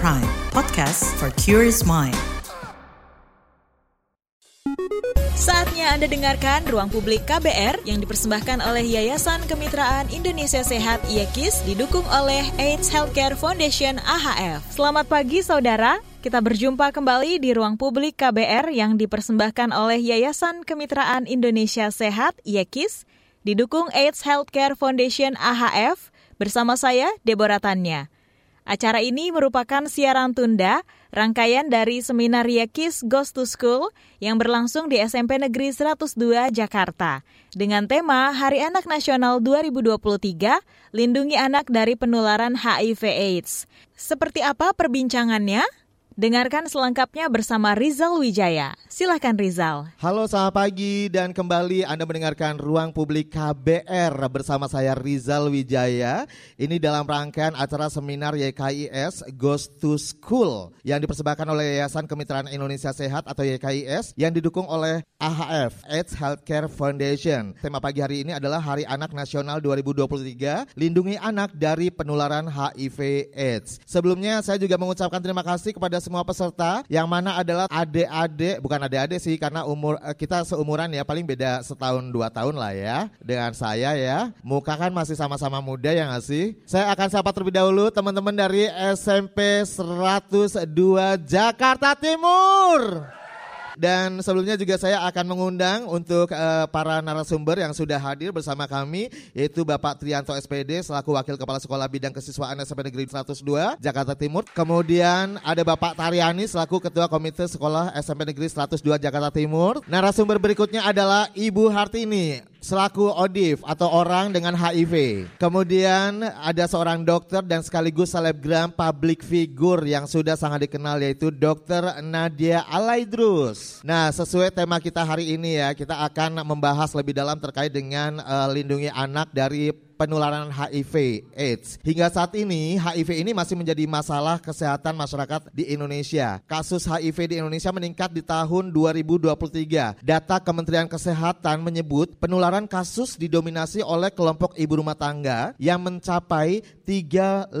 Prime, podcast for curious mind. Saatnya Anda dengarkan Ruang Publik KBR yang dipersembahkan oleh Yayasan Kemitraan Indonesia Sehat IAKIS didukung oleh AIDS Healthcare Foundation AHF. Selamat pagi saudara, kita berjumpa kembali di Ruang Publik KBR yang dipersembahkan oleh Yayasan Kemitraan Indonesia Sehat IAKIS didukung AIDS Healthcare Foundation AHF bersama saya Deborah Tanya. Acara ini merupakan siaran tunda rangkaian dari seminar Yakis Ghost to School yang berlangsung di SMP Negeri 102 Jakarta dengan tema Hari Anak Nasional 2023 Lindungi Anak dari Penularan HIV AIDS. Seperti apa perbincangannya? Dengarkan selengkapnya bersama Rizal Wijaya. Silahkan Rizal. Halo selamat pagi dan kembali Anda mendengarkan Ruang Publik KBR bersama saya Rizal Wijaya. Ini dalam rangkaian acara seminar YKIS Goes to School yang dipersembahkan oleh Yayasan Kemitraan Indonesia Sehat atau YKIS yang didukung oleh AHF AIDS Healthcare Foundation. Tema pagi hari ini adalah Hari Anak Nasional 2023 Lindungi Anak dari Penularan HIV AIDS. Sebelumnya saya juga mengucapkan terima kasih kepada semua peserta yang mana adalah adik-adik bukan adik-adik sih karena umur eh, kita seumuran ya paling beda setahun dua tahun lah ya dengan saya ya. Muka kan masih sama-sama muda ya nggak sih? Saya akan sapa terlebih dahulu teman-teman dari SMP 102 Jakarta Timur dan sebelumnya juga saya akan mengundang untuk uh, para narasumber yang sudah hadir bersama kami yaitu Bapak Trianto SPD selaku Wakil Kepala Sekolah Bidang Kesiswaan SMP Negeri 102 Jakarta Timur. Kemudian ada Bapak Tariani selaku Ketua Komite Sekolah SMP Negeri 102 Jakarta Timur. Narasumber berikutnya adalah Ibu Hartini selaku ODIF atau orang dengan HIV. Kemudian ada seorang dokter dan sekaligus selebgram public figure yang sudah sangat dikenal yaitu Dokter Nadia Alaidrus. Nah, sesuai tema kita hari ini ya, kita akan membahas lebih dalam terkait dengan uh, lindungi anak dari penularan HIV AIDS. Hingga saat ini HIV ini masih menjadi masalah kesehatan masyarakat di Indonesia. Kasus HIV di Indonesia meningkat di tahun 2023. Data Kementerian Kesehatan menyebut penularan kasus didominasi oleh kelompok ibu rumah tangga yang mencapai 35%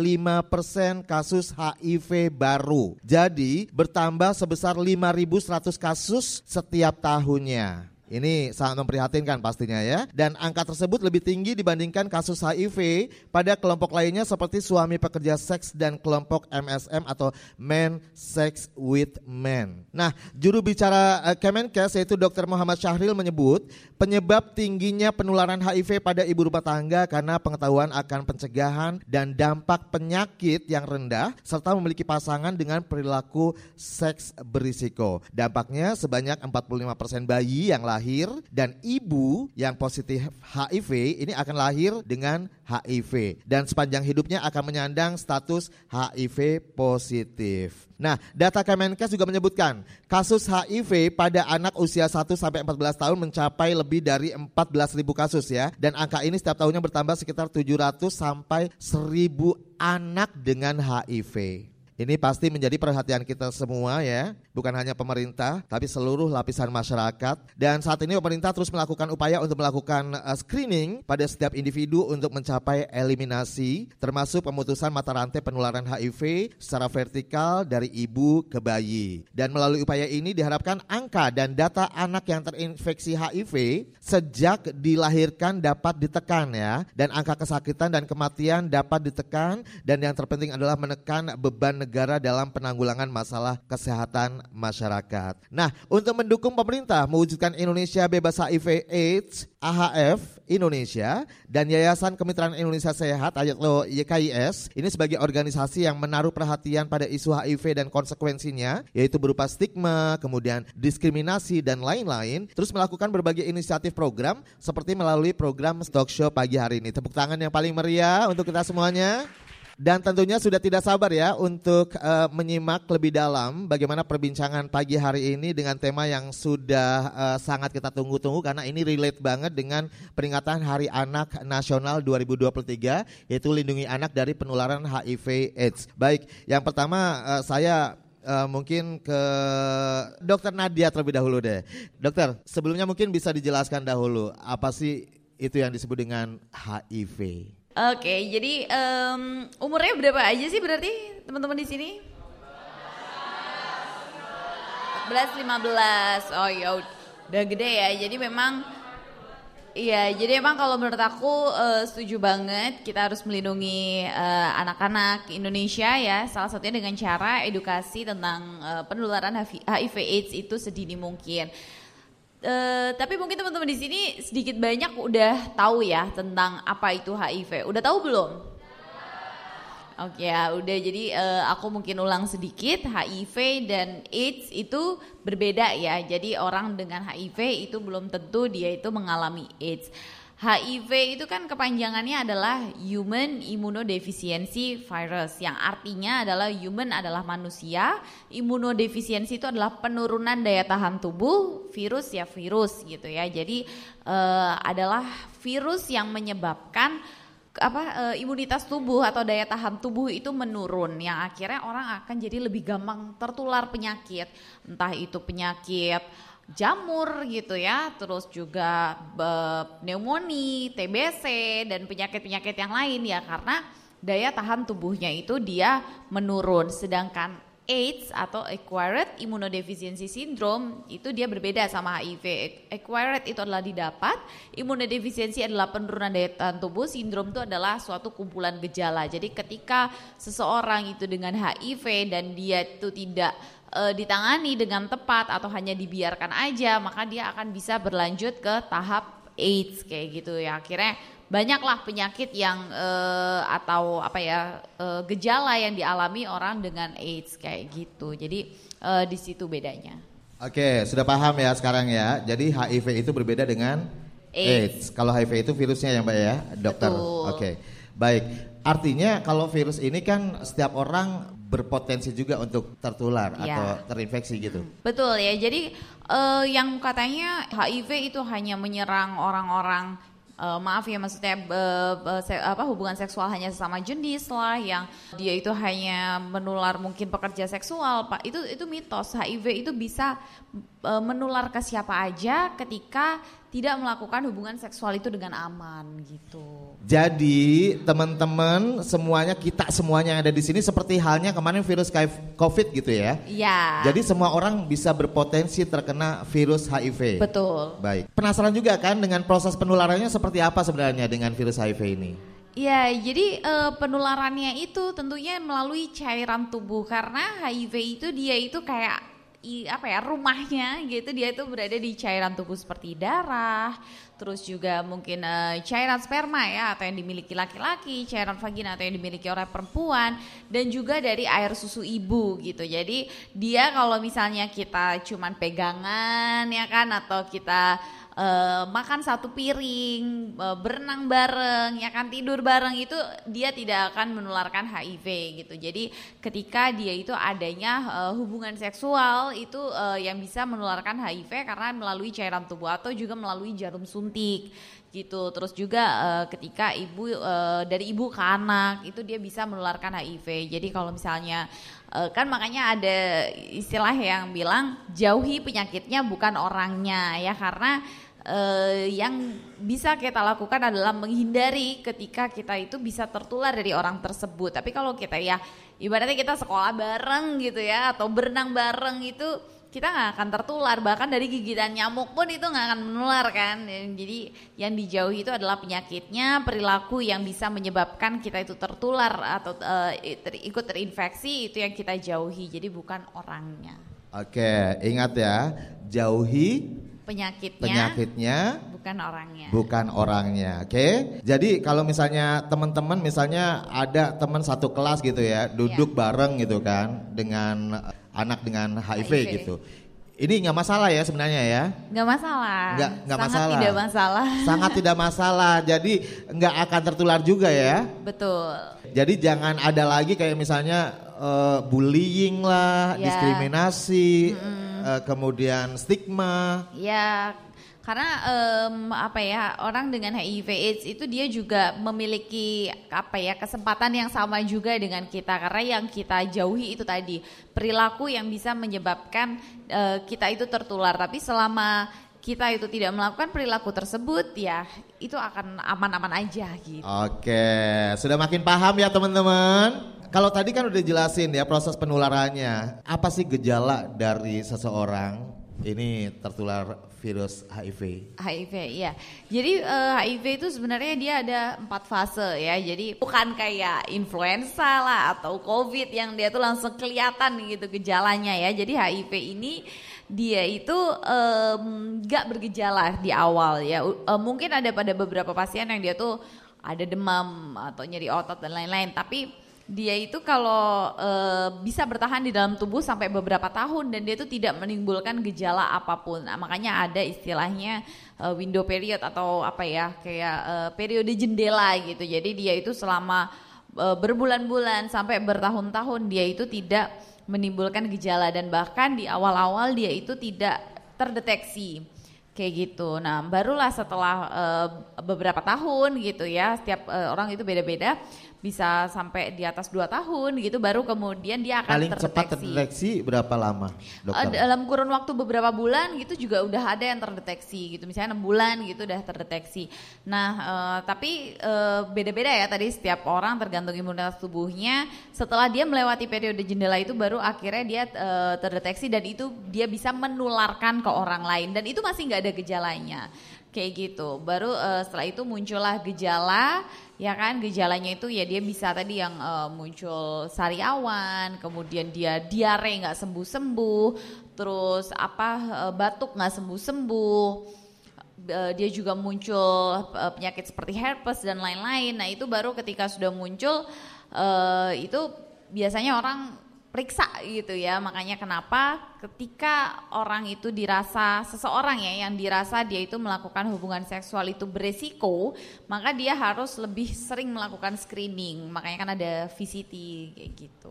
kasus HIV baru. Jadi bertambah sebesar 5.100 kasus setiap tahunnya. Ini sangat memprihatinkan pastinya ya. Dan angka tersebut lebih tinggi dibandingkan kasus HIV pada kelompok lainnya seperti suami pekerja seks dan kelompok MSM atau Men Sex with Men. Nah, juru bicara uh, Kemenkes yaitu Dr. Muhammad Syahril menyebut penyebab tingginya penularan HIV pada ibu rumah tangga karena pengetahuan akan pencegahan dan dampak penyakit yang rendah serta memiliki pasangan dengan perilaku seks berisiko. Dampaknya sebanyak 45% bayi yang lahir lahir dan ibu yang positif HIV ini akan lahir dengan HIV dan sepanjang hidupnya akan menyandang status HIV positif. Nah, data Kemenkes juga menyebutkan kasus HIV pada anak usia 1 sampai 14 tahun mencapai lebih dari 14.000 kasus ya dan angka ini setiap tahunnya bertambah sekitar 700 sampai 1000 anak dengan HIV. Ini pasti menjadi perhatian kita semua ya, bukan hanya pemerintah, tapi seluruh lapisan masyarakat. Dan saat ini pemerintah terus melakukan upaya untuk melakukan uh, screening pada setiap individu untuk mencapai eliminasi, termasuk pemutusan mata rantai penularan HIV secara vertikal dari ibu ke bayi. Dan melalui upaya ini diharapkan angka dan data anak yang terinfeksi HIV sejak dilahirkan dapat ditekan ya, dan angka kesakitan dan kematian dapat ditekan dan yang terpenting adalah menekan beban negara negara dalam penanggulangan masalah kesehatan masyarakat. Nah, untuk mendukung pemerintah mewujudkan Indonesia bebas HIV AIDS, AHF Indonesia dan Yayasan Kemitraan Indonesia Sehat atau YKIS ini sebagai organisasi yang menaruh perhatian pada isu HIV dan konsekuensinya yaitu berupa stigma, kemudian diskriminasi dan lain-lain, terus melakukan berbagai inisiatif program seperti melalui program Stock Show pagi hari ini. Tepuk tangan yang paling meriah untuk kita semuanya. Dan tentunya sudah tidak sabar ya untuk uh, menyimak lebih dalam bagaimana perbincangan pagi hari ini dengan tema yang sudah uh, sangat kita tunggu-tunggu karena ini relate banget dengan peringatan Hari Anak Nasional 2023 yaitu lindungi anak dari penularan HIV AIDS. Baik, yang pertama uh, saya uh, mungkin ke Dokter Nadia terlebih dahulu deh. Dokter, sebelumnya mungkin bisa dijelaskan dahulu apa sih itu yang disebut dengan HIV? Oke, jadi um, umurnya berapa aja sih berarti teman-teman di sini? 14, 15. Oh ya, udah gede ya. Jadi memang Iya, jadi emang kalau menurut aku uh, setuju banget kita harus melindungi uh, anak-anak Indonesia ya. Salah satunya dengan cara edukasi tentang uh, penularan HIV/AIDS itu sedini mungkin. Uh, tapi mungkin teman-teman di sini sedikit banyak udah tahu ya tentang apa itu HIV. Udah tahu belum? Oke ya, udah jadi uh, aku mungkin ulang sedikit. HIV dan AIDS itu berbeda ya. Jadi orang dengan HIV itu belum tentu dia itu mengalami AIDS. HIV itu kan kepanjangannya adalah Human Immunodeficiency Virus yang artinya adalah human adalah manusia, imunodefisiensi itu adalah penurunan daya tahan tubuh, virus ya virus gitu ya. Jadi uh, adalah virus yang menyebabkan apa e, imunitas tubuh atau daya tahan tubuh itu menurun yang akhirnya orang akan jadi lebih gampang tertular penyakit entah itu penyakit jamur gitu ya terus juga pneumonia TBC dan penyakit-penyakit yang lain ya karena daya tahan tubuhnya itu dia menurun sedangkan AIDS atau acquired immunodeficiency syndrome itu dia berbeda sama HIV. Acquired itu adalah didapat, immunodeficiency adalah penurunan daya tahan tubuh, sindrom itu adalah suatu kumpulan gejala. Jadi ketika seseorang itu dengan HIV dan dia itu tidak e, ditangani dengan tepat atau hanya dibiarkan aja, maka dia akan bisa berlanjut ke tahap AIDS kayak gitu ya. Akhirnya banyaklah penyakit yang uh, atau apa ya uh, gejala yang dialami orang dengan AIDS kayak gitu. Jadi uh, di situ bedanya. Oke, sudah paham ya sekarang ya. Jadi HIV itu berbeda dengan AIDS. AIDS. Kalau HIV itu virusnya ya Mbak ya, dokter. Betul. Oke. Baik. Artinya kalau virus ini kan setiap orang berpotensi juga untuk tertular ya. atau terinfeksi gitu. Betul ya. Jadi uh, yang katanya HIV itu hanya menyerang orang-orang uh, maaf ya maksudnya uh, se apa hubungan seksual hanya sesama jenis lah yang dia itu hanya menular mungkin pekerja seksual pak itu itu mitos HIV itu bisa uh, menular ke siapa aja ketika tidak melakukan hubungan seksual itu dengan aman gitu. Jadi teman-teman semuanya kita semuanya yang ada di sini seperti halnya kemarin virus COVID gitu ya. Iya. Jadi semua orang bisa berpotensi terkena virus HIV. Betul. Baik. Penasaran juga kan dengan proses penularannya seperti apa sebenarnya dengan virus HIV ini? Ya, jadi uh, penularannya itu tentunya melalui cairan tubuh karena HIV itu dia itu kayak i, apa ya rumahnya gitu. Dia itu berada di cairan tubuh seperti darah terus juga mungkin uh, cairan sperma ya atau yang dimiliki laki-laki cairan vagina atau yang dimiliki oleh perempuan dan juga dari air susu ibu gitu. Jadi dia kalau misalnya kita cuman pegangan ya kan atau kita uh, makan satu piring, uh, berenang bareng, ya kan tidur bareng itu dia tidak akan menularkan HIV gitu. Jadi ketika dia itu adanya uh, hubungan seksual itu uh, yang bisa menularkan HIV karena melalui cairan tubuh atau juga melalui jarum suntik gitu. Terus juga uh, ketika ibu uh, dari ibu ke anak itu dia bisa menularkan HIV. Jadi kalau misalnya uh, kan makanya ada istilah yang bilang jauhi penyakitnya bukan orangnya ya karena uh, yang bisa kita lakukan adalah menghindari ketika kita itu bisa tertular dari orang tersebut. Tapi kalau kita ya ibaratnya kita sekolah bareng gitu ya atau berenang bareng itu kita nggak akan tertular. Bahkan dari gigitan nyamuk pun itu nggak akan menular kan. Jadi yang dijauhi itu adalah penyakitnya perilaku yang bisa menyebabkan kita itu tertular atau uh, ter, ikut terinfeksi itu yang kita jauhi. Jadi bukan orangnya. Oke ingat ya jauhi penyakitnya penyakitnya bukan orangnya bukan orangnya oke okay? jadi kalau misalnya teman-teman misalnya ada teman satu kelas gitu ya duduk yeah. bareng gitu kan dengan anak dengan HIV, HIV. gitu ini nggak masalah ya sebenarnya ya? Nggak masalah. Nggak nggak masalah. Sangat tidak masalah. Sangat tidak masalah. Jadi nggak akan tertular juga ya? Betul. Jadi jangan ada lagi kayak misalnya uh, bullying lah, yeah. diskriminasi. Mm -hmm uh, kemudian stigma. Ya, karena um, apa ya orang dengan HIV/AIDS itu dia juga memiliki apa ya kesempatan yang sama juga dengan kita karena yang kita jauhi itu tadi perilaku yang bisa menyebabkan uh, kita itu tertular. Tapi selama kita itu tidak melakukan perilaku tersebut ya itu akan aman-aman aja gitu. Oke, sudah makin paham ya teman-teman. kalau tadi kan udah jelasin ya proses penularannya. Apa sih gejala dari seseorang ini tertular virus HIV? HIV, iya. Jadi uh, eh, HIV itu sebenarnya dia ada empat fase ya. Jadi bukan kayak influenza lah atau COVID yang dia tuh langsung kelihatan gitu gejalanya ya. Jadi HIV ini dia itu nggak um, bergejala di awal ya. Uh, mungkin ada pada beberapa pasien yang dia tuh ada demam atau nyeri otot dan lain-lain. Tapi dia itu kalau e, bisa bertahan di dalam tubuh sampai beberapa tahun dan dia itu tidak menimbulkan gejala apa pun. Nah, makanya ada istilahnya e, window period atau apa ya kayak e, periode jendela gitu. Jadi dia itu selama e, berbulan-bulan sampai bertahun-tahun dia itu tidak menimbulkan gejala dan bahkan di awal-awal dia itu tidak terdeteksi kayak gitu. Nah, barulah setelah uh, beberapa tahun gitu ya, setiap uh, orang itu beda-beda bisa sampai di atas 2 tahun gitu baru kemudian dia akan Paling terdeteksi. cepat terdeteksi berapa lama dokter? dalam kurun waktu beberapa bulan gitu juga udah ada yang terdeteksi gitu misalnya 6 bulan gitu udah terdeteksi. Nah uh, tapi uh, beda-beda ya tadi setiap orang tergantung imunitas tubuhnya setelah dia melewati periode jendela itu baru akhirnya dia uh, terdeteksi dan itu dia bisa menularkan ke orang lain dan itu masih nggak ada gejalanya. Kayak gitu. Baru uh, setelah itu muncullah gejala ya kan? Gejalanya itu ya dia bisa tadi yang uh, muncul sariawan kemudian dia diare nggak sembuh sembuh terus apa uh, batuk nggak sembuh sembuh uh, dia juga muncul penyakit seperti herpes dan lain-lain. Nah itu baru ketika sudah muncul itu biasanya orang periksa gitu ya. Makanya kenapa ketika orang itu dirasa seseorang ya yang dirasa dia itu melakukan hubungan seksual itu beresiko, maka dia harus lebih sering melakukan screening. Makanya kan ada VCT kayak gitu.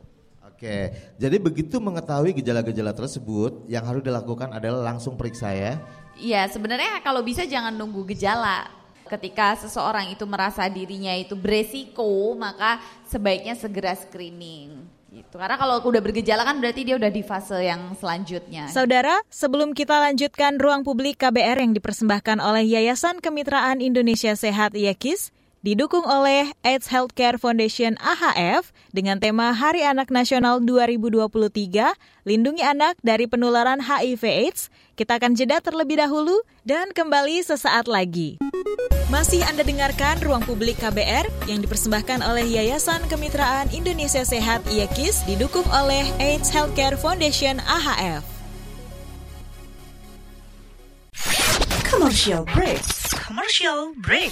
Oke, jadi begitu mengetahui gejala-gejala tersebut, yang harus dilakukan adalah langsung periksa ya? Iya, sebenarnya kalau bisa jangan nunggu gejala. Ketika seseorang itu merasa dirinya itu beresiko, maka sebaiknya segera screening. Gitu. Karena kalau udah bergejala kan berarti dia udah di fase yang selanjutnya. Saudara, sebelum kita lanjutkan ruang publik KBR yang dipersembahkan oleh Yayasan Kemitraan Indonesia Sehat YAKIS, didukung oleh AIDS Healthcare Foundation AHF dengan tema Hari Anak Nasional 2023, Lindungi Anak dari Penularan HIV AIDS. Kita akan jeda terlebih dahulu dan kembali sesaat lagi. Masih Anda dengarkan Ruang Publik KBR yang dipersembahkan oleh Yayasan Kemitraan Indonesia Sehat YAKIS didukung oleh AIDS Healthcare Foundation AHF. Commercial break. Commercial break.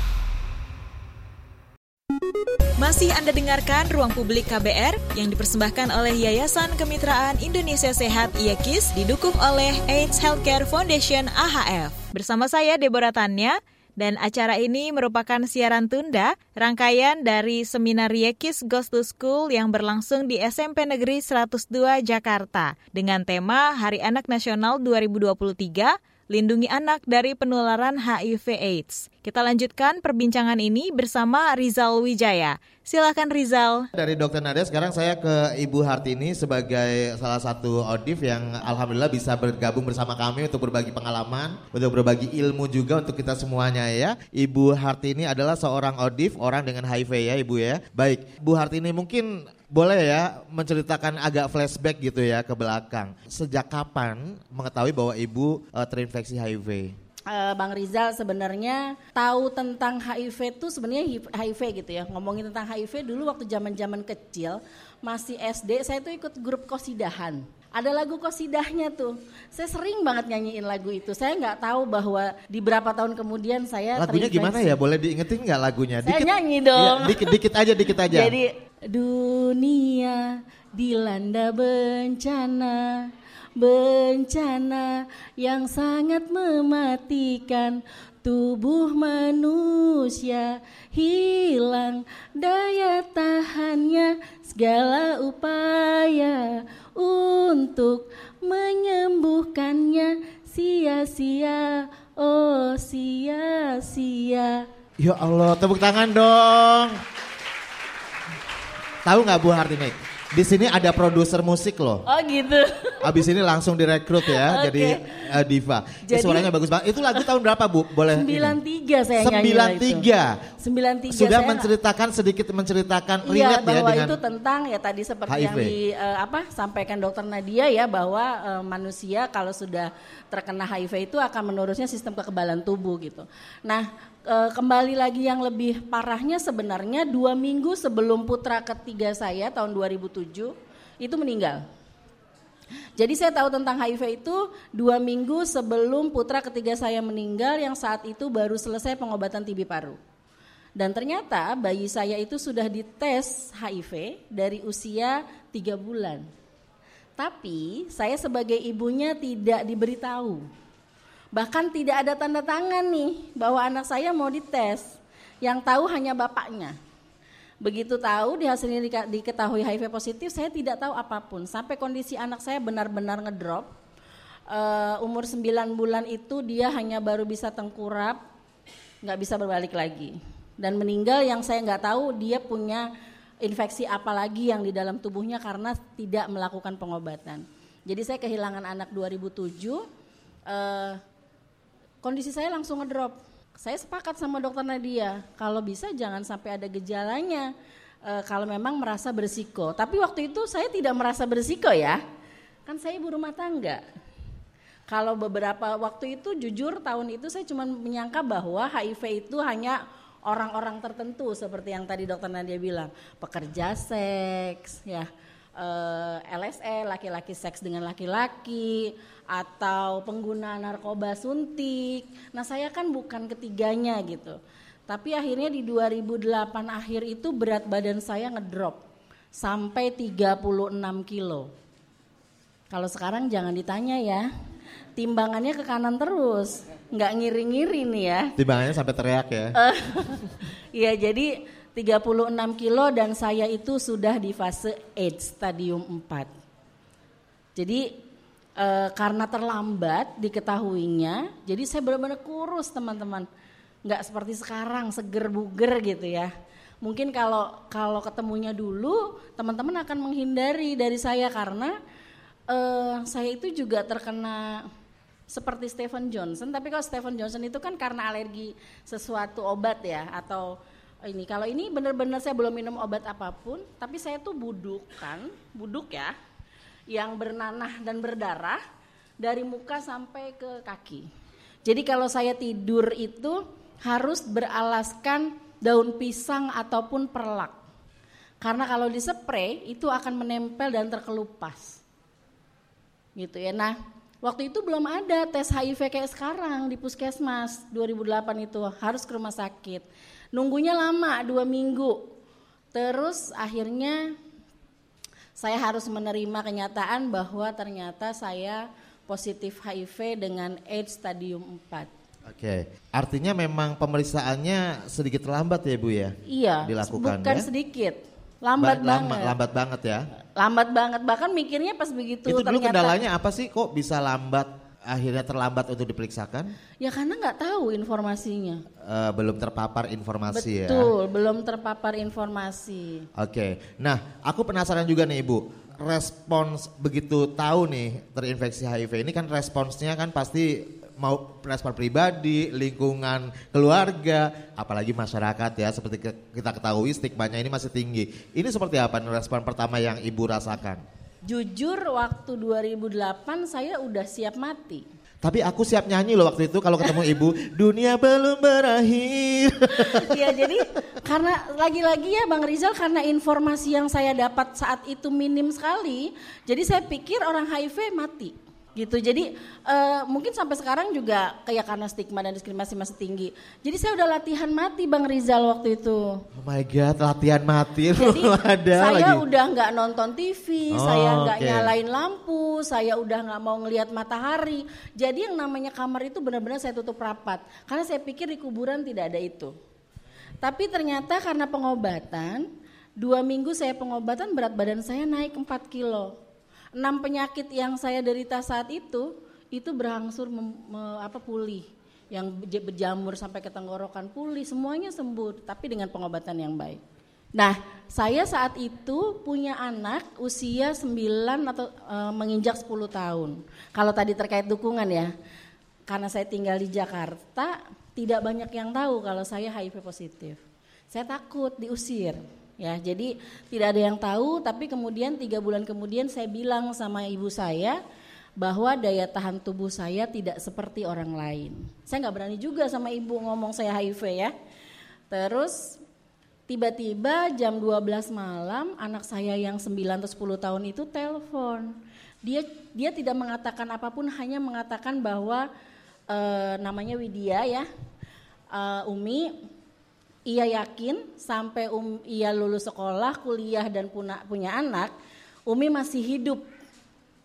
Masih Anda dengarkan Ruang Publik KBR yang dipersembahkan oleh Yayasan Kemitraan Indonesia Sehat IAKIS didukung oleh AIDS Healthcare Foundation AHF. Bersama saya Deborah Tanya dan acara ini merupakan siaran tunda rangkaian dari seminar Yekis Ghost to School yang berlangsung di SMP Negeri 102 Jakarta dengan tema Hari Anak Nasional 2023 lindungi anak dari penularan HIV AIDS. Kita lanjutkan perbincangan ini bersama Rizal Wijaya. Silakan Rizal. Dari Dokter Nadia sekarang saya ke Ibu Hartini sebagai salah satu audif yang alhamdulillah bisa bergabung bersama kami untuk berbagi pengalaman, untuk berbagi ilmu juga untuk kita semuanya ya. Ibu Hartini adalah seorang audif orang dengan HIV ya Ibu ya. Baik, Bu Hartini mungkin boleh ya menceritakan agak flashback gitu ya ke belakang. Sejak kapan mengetahui bahwa ibu uh, terinfeksi HIV? eh, Bang Rizal sebenarnya tahu tentang HIV itu sebenarnya HIV gitu ya. Ngomongin tentang HIV dulu waktu zaman-zaman kecil masih SD saya tuh ikut grup kosidahan. Ada lagu kosidahnya tuh. Saya sering banget nyanyiin lagu itu. Saya nggak tahu bahwa di berapa tahun kemudian saya Lagunya gimana ya? Boleh diingetin nggak lagunya? Saya nyanyi dong. Iya, dikit, dikit aja, dikit aja. Jadi dunia dilanda bencana bencana yang sangat mematikan tubuh manusia hilang daya tahannya segala upaya untuk menyembuhkannya sia-sia oh sia-sia Ya Allah, tepuk tangan dong. Tahu nggak Bu Hartini? Di sini ada produser musik loh. oh gitu Abis ini langsung direkrut ya, Oke. jadi eh, diva. Ini Jadi- suaranya bagus banget. Itu lagu tahun berapa Bu? Boleh? ini? 93 saya nyanyi lah itu. 93. 93 Sudah saya- menceritakan sedikit menceritakan Iya relate ya bahwa dengan itu tentang ya tadi seperti yang HIV. di eh, apa sampaikan dokter Nadia ya bahwa eh, manusia kalau sudah terkena HIV itu akan menurusnya sistem kekebalan tubuh gitu. Nah eh, kembali lagi yang lebih parahnya sebenarnya dua minggu sebelum putra ketiga saya tahun 2007 itu meninggal. Jadi saya tahu tentang HIV itu dua minggu sebelum putra ketiga saya meninggal yang saat itu baru selesai pengobatan TB paru. Dan ternyata bayi saya itu sudah dites HIV dari usia tiga bulan. Tapi saya sebagai ibunya tidak diberitahu. Bahkan tidak ada tanda tangan nih bahwa anak saya mau dites. Yang tahu hanya bapaknya. Begitu tahu di hasilnya dika- diketahui HIV positif, saya tidak tahu apa pun. Sampai kondisi anak saya benar-benar ngedrop. Eh, umur 9 bulan itu dia hanya baru bisa tengkurap, nggak bisa berbalik lagi. Dan meninggal yang saya nggak tahu dia punya infeksi apa lagi yang di dalam tubuhnya karena tidak melakukan pengobatan. Jadi saya kehilangan anak 2007, eh, kondisi saya langsung ngedrop. Saya sepakat sama dokter Nadia, kalau bisa jangan sampai ada gejalanya. eh, kalau memang merasa berisiko. Tapi waktu itu saya tidak merasa berisiko ya, kan saya ibu rumah tangga. Kalau beberapa waktu itu jujur tahun itu saya cuma menyangka bahwa HIV itu hanya orang-orang tertentu seperti yang tadi dokter Nadia bilang, pekerja seks, ya eh, LSE laki-laki seks dengan laki-laki atau pengguna narkoba suntik. Nah saya kan bukan ketiganya gitu. Tapi akhirnya di 2008 akhir itu berat badan saya ngedrop sampai 36 kilo. Kalau sekarang jangan ditanya ya, timbangannya ke kanan terus, nggak ngiri-ngiri nih ya. timbangannya sampai teriak ya. Iya jadi 36 kilo dan saya itu sudah di fase AIDS stadium 4. Jadi eh, karena terlambat diketahuinya, jadi saya benar-benar kurus teman-teman. Nggak seperti sekarang seger buger gitu ya. Mungkin kalau kalau ketemunya dulu teman-teman akan menghindari dari saya karena eh, saya itu juga terkena seperti Stephen Johnson, tapi kalau Stephen Johnson itu kan karena alergi sesuatu obat ya atau ini kalau ini benar-benar saya belum minum obat apa pun, tapi saya tuh buduk kan, buduk ya, yang bernanah dan berdarah dari muka sampai ke kaki. Jadi kalau saya tidur itu harus beralaskan daun pisang ataupun perlak. Karena kalau dispray itu akan menempel dan terkelupas. Gitu ya. Nah, waktu itu belum ada tes HIV kayak sekarang di puskesmas 2008 itu harus ke rumah sakit. Nunggunya lama dua minggu. Terus akhirnya saya harus menerima kenyataan bahwa ternyata saya positif HIV dengan AIDS stadium 4. Oke, artinya memang pemeriksaannya sedikit lambat ya Bu ya? Iya, Dilakukan bukan ya? sedikit, lambat Ba- lama- banget. Lambat banget ya. Lambat banget, bahkan mikirnya pas begitu Itu dulu ternyata. kendalanya apa sih kok bisa lambat akhirnya terlambat untuk diperiksakan? Ya karena nggak tahu informasinya. Eh, belum terpapar informasi ya. Betul, belum terpapar informasi. Oke, nah aku penasaran juga nih Ibu, respons begitu tahu nih terinfeksi HIV ini kan responsnya kan pasti mau respon pribadi, lingkungan keluarga, apalagi masyarakat ya seperti kita ketahui stigmanya ini masih tinggi. Ini seperti apa respon pertama yang Ibu rasakan? Jujur waktu 2008 saya udah siap mati. Tapi aku siap nyanyi loh waktu itu kalau ketemu ibu. Dunia belum berakhir. Iya jadi karena lagi-lagi ya Bang Rizal karena informasi yang saya dapat saat itu minim sekali. Jadi saya pikir orang HIV mati gitu. Jadi uh, mungkin sampai sekarang juga kayak karena stigma dan diskriminasi masih tinggi. Jadi saya udah latihan mati Bang Rizal waktu itu. Oh my god, latihan mati Jadi ada saya lagi. udah nggak nonton TV, Oh, saya nggak oke. nyalain lampu, saya udah nggak mau ngelihat matahari. Jadi yang namanya kamar itu benar-benar saya tutup rapat. Karena saya pikir di kuburan tidak ada itu. Tapi ternyata karena pengobatan, dua minggu saya pengobatan berat badan saya naik 4 kilo. Enam penyakit yang saya derita saat itu, itu berangsur mem- me- apa pulih. Yang berjamur sampai ke tenggorokan pulih, semuanya sembuh, tapi dengan pengobatan yang baik. Nah, saya saat itu punya anak usia 9 atau eh, menginjak 10 tahun. Kalau tadi terkait dukungan ya, karena saya tinggal di Jakarta, tidak banyak yang tahu kalau saya HIV positif. Saya takut diusir. Ya, jadi tidak ada yang tahu, tapi kemudian tiga bulan kemudian saya bilang sama ibu saya bahwa daya tahan tubuh saya tidak seperti orang lain. Saya nggak berani juga sama ibu ngomong saya HIV ya. Terus tiba-tiba jam 12 malam anak saya yang 9 atau 10 tahun itu telepon. Dia dia tidak mengatakan apa pun hanya mengatakan bahwa eh, namanya Widya ya. Eh, Umi ia yakin sampai um, ia lulus sekolah, kuliah dan punya, punya anak, Umi masih hidup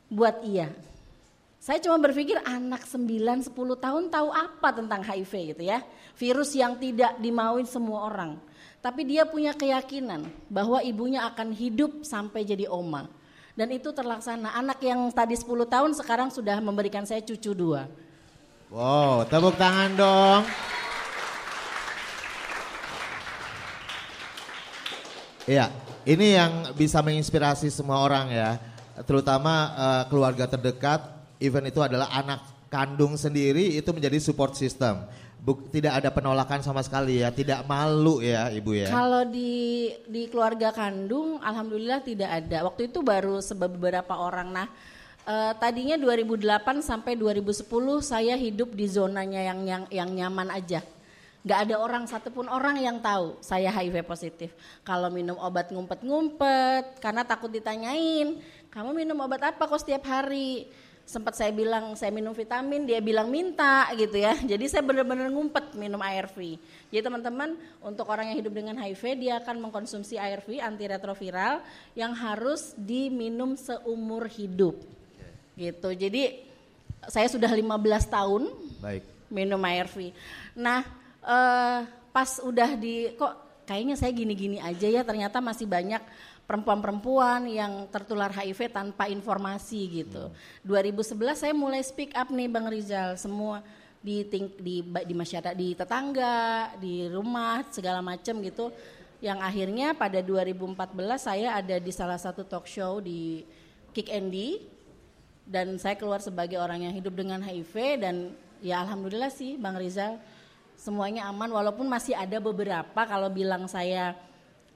buat ia. Saya cuma berpikir anak 9 10 tahun tahu apa tentang HIV gitu ya. Virus yang tidak dimauin semua orang. Tapi dia punya keyakinan bahwa ibunya akan hidup sampai jadi oma. Dan itu terlaksana. Anak yang tadi 10 tahun sekarang sudah memberikan saya cucu dua. Wow, tepuk tangan dong. Iya, ini yang bisa menginspirasi semua orang ya, terutama eh, keluarga terdekat. Event itu adalah anak kandung sendiri itu menjadi support system. Buk- tidak ada penolakan sama sekali ya, tidak malu ya ibu ya. Kalau di di keluarga kandung, alhamdulillah tidak ada. Waktu itu baru sebab beberapa orang. Nah, eh, tadinya 2008 sampai 2010 saya hidup di zonanya yang yang, yang nyaman aja. Gak ada orang satupun orang yang tahu saya HIV positif. Kalau minum obat ngumpet-ngumpet, karena takut ditanyain, kamu minum obat apa kok setiap hari? Sempat saya bilang saya minum vitamin, dia bilang minta gitu ya. Jadi saya benar-benar ngumpet minum ARV. Jadi teman-teman untuk orang yang hidup dengan HIV dia akan mengkonsumsi ARV antiretroviral yang harus diminum seumur hidup. Gitu. Jadi saya sudah 15 tahun Baik. minum ARV. Nah, eh, pas udah di kok kayaknya saya gini-gini aja ya ternyata masih banyak perempuan-perempuan yang tertular HIV tanpa informasi gitu. 2011 saya mulai speak up nih Bang Rizal, semua di ting- di di masyarakat di tetangga, di rumah segala macam gitu. Yang akhirnya pada 2014 saya ada di salah satu talk show di Kick Andy dan saya keluar sebagai orang yang hidup dengan HIV dan ya alhamdulillah sih Bang Rizal semuanya aman walaupun masih ada beberapa kalau bilang saya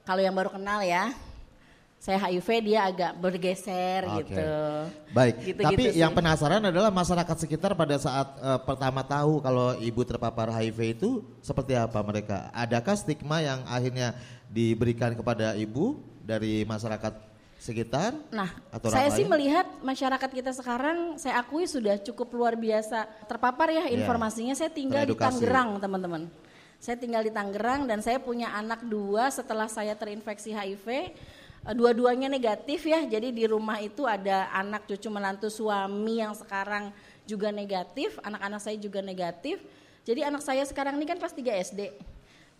kalau yang baru kenal ya saya HIV dia agak bergeser Oke. gitu. Baik, Gitu-gitu tapi sih. yang penasaran adalah masyarakat sekitar pada saat eh, pertama tahu kalau ibu terpapar HIV itu seperti apa mereka? Adakah stigma yang akhirnya diberikan kepada ibu dari masyarakat sekitar? Nah, Atau saya sih melihat masyarakat kita sekarang saya akui sudah cukup luar biasa terpapar ya Iya. informasinya. Saya tinggal di. Tangerang, teman-teman. Saya tinggal di Tangerang dan saya punya anak dua setelah saya terinfeksi HIV. Eh, Dua-duanya negatif ya, jadi di rumah itu ada anak cucu menantu suami yang sekarang juga negatif, anak-anak saya juga negatif. Jadi anak saya sekarang ini kan kelas 3 SD.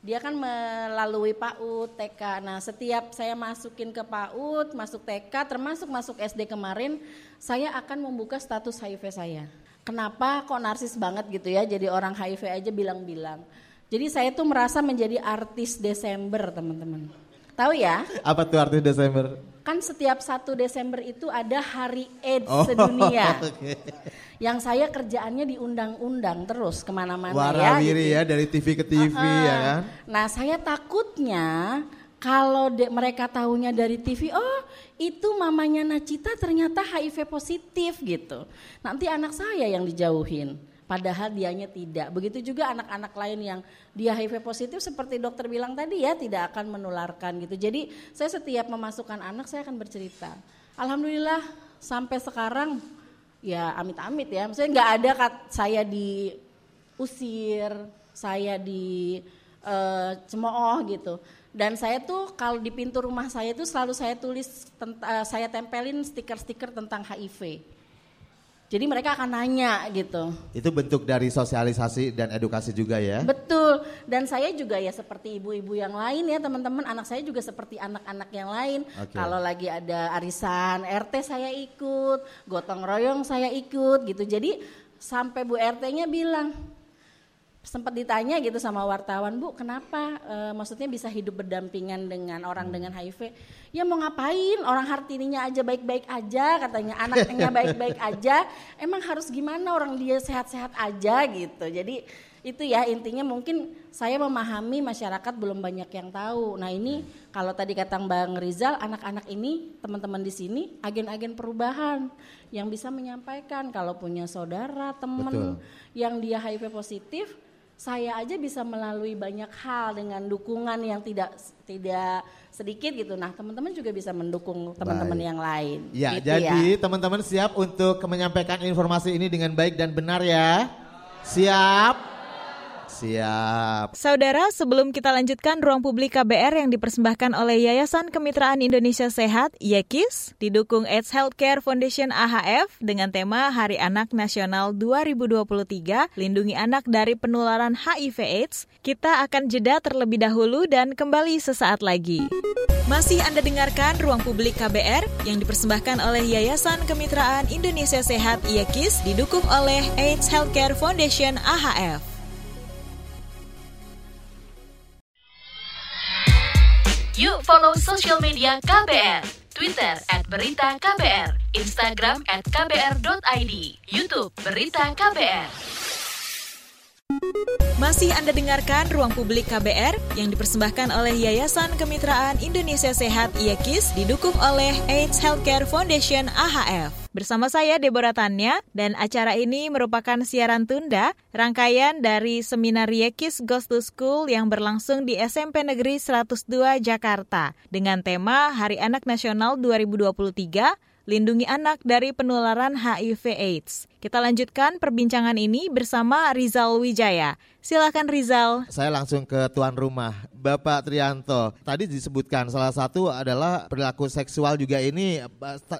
Dia kan melalui PAUD, TK. Nah, setiap saya masukin ke PAUD, masuk TK, termasuk masuk SD kemarin, saya akan membuka status HIV saya. Kenapa kok narsis banget gitu ya, jadi orang HIV aja bilang-bilang. Jadi saya tuh merasa menjadi artis Desember, teman-teman. Tahu ya? Apa tuh arti Desember? Kan setiap 1 Desember itu ada hari AIDS Oh, sedunia. oke. Yang saya kerjaannya diundang-undang terus ke mana-mana ya. Warawiri gitu. ya dari TV ke TV Uh-uh. ya kan? Nah saya takutnya kalau de- mereka tahunya dari TV, oh itu mamanya Nacita ternyata HIV positif gitu. Nanti anak saya yang dijauhin. Padahal dianya tidak. Begitu juga anak-anak lain yang dia HIV positif seperti dokter bilang tadi ya tidak akan menularkan gitu. Jadi saya setiap memasukkan anak saya akan bercerita. Alhamdulillah sampai sekarang ya amit-amit ya. Maksudnya nggak ada kat, saya diusir, saya di uh, cemooh gitu. Dan saya tuh kalau di pintu rumah saya itu selalu saya tulis, uh, saya tempelin stiker-stiker tentang HIV jadi mereka akan nanya gitu. Itu bentuk dari sosialisasi dan edukasi juga ya? Betul. Dan saya juga ya seperti ibu-ibu yang lain ya teman-teman. Anak saya juga seperti anak-anak yang lain. Okay. Kalau lagi ada arisan RT saya ikut, gotong royong saya ikut gitu. Jadi sampai Bu RT-nya bilang, sempat ditanya gitu sama wartawan bu kenapa e, maksudnya bisa hidup berdampingan dengan orang hmm. dengan HIV? Ya mau ngapain? Orang hartininya aja baik-baik aja katanya. Anaknya baik-baik aja. Emang harus gimana orang dia sehat-sehat aja gitu. Jadi itu ya intinya mungkin saya memahami masyarakat belum banyak yang tahu. Nah ini kalau tadi kata Bang Rizal anak-anak ini teman-teman di sini agen-agen perubahan yang bisa menyampaikan kalau punya saudara teman yang dia HIV positif saya aja bisa melalui banyak hal dengan dukungan yang tidak tidak sedikit gitu. Nah, teman-teman juga bisa mendukung teman-teman yang lain. Ya, gitu jadi ya. teman-teman siap untuk menyampaikan informasi ini dengan baik dan benar ya? Siap? Siap. Saudara, sebelum kita lanjutkan ruang publik KBR yang dipersembahkan oleh Yayasan Kemitraan Indonesia Sehat, YEKIS, didukung AIDS Healthcare Foundation AHF dengan tema Hari Anak Nasional 2023, Lindungi Anak dari Penularan HIV AIDS, kita akan jeda terlebih dahulu dan kembali sesaat lagi. Masih Anda dengarkan Ruang Publik KBR yang dipersembahkan oleh Yayasan Kemitraan Indonesia Sehat YEKIS didukung oleh AIDS Healthcare Foundation AHF. Yuk follow social media KBR. Twitter at Berita KBR, Instagram at KBR.id, Youtube Berita KBR. Masih Anda dengarkan Ruang Publik KBR yang dipersembahkan oleh Yayasan Kemitraan Indonesia Sehat IAKIS didukung oleh AIDS Healthcare Foundation AHF. Bersama saya Deborah Tanya dan acara ini merupakan siaran tunda rangkaian dari seminar Yekis Ghost to School yang berlangsung di SMP Negeri 102 Jakarta dengan tema Hari Anak Nasional 2023 lindungi anak dari penularan HIV AIDS. Kita lanjutkan perbincangan ini bersama Rizal Wijaya. Silakan Rizal. Saya langsung ke tuan rumah, Bapak Trianto. Tadi disebutkan salah satu adalah perilaku seksual juga ini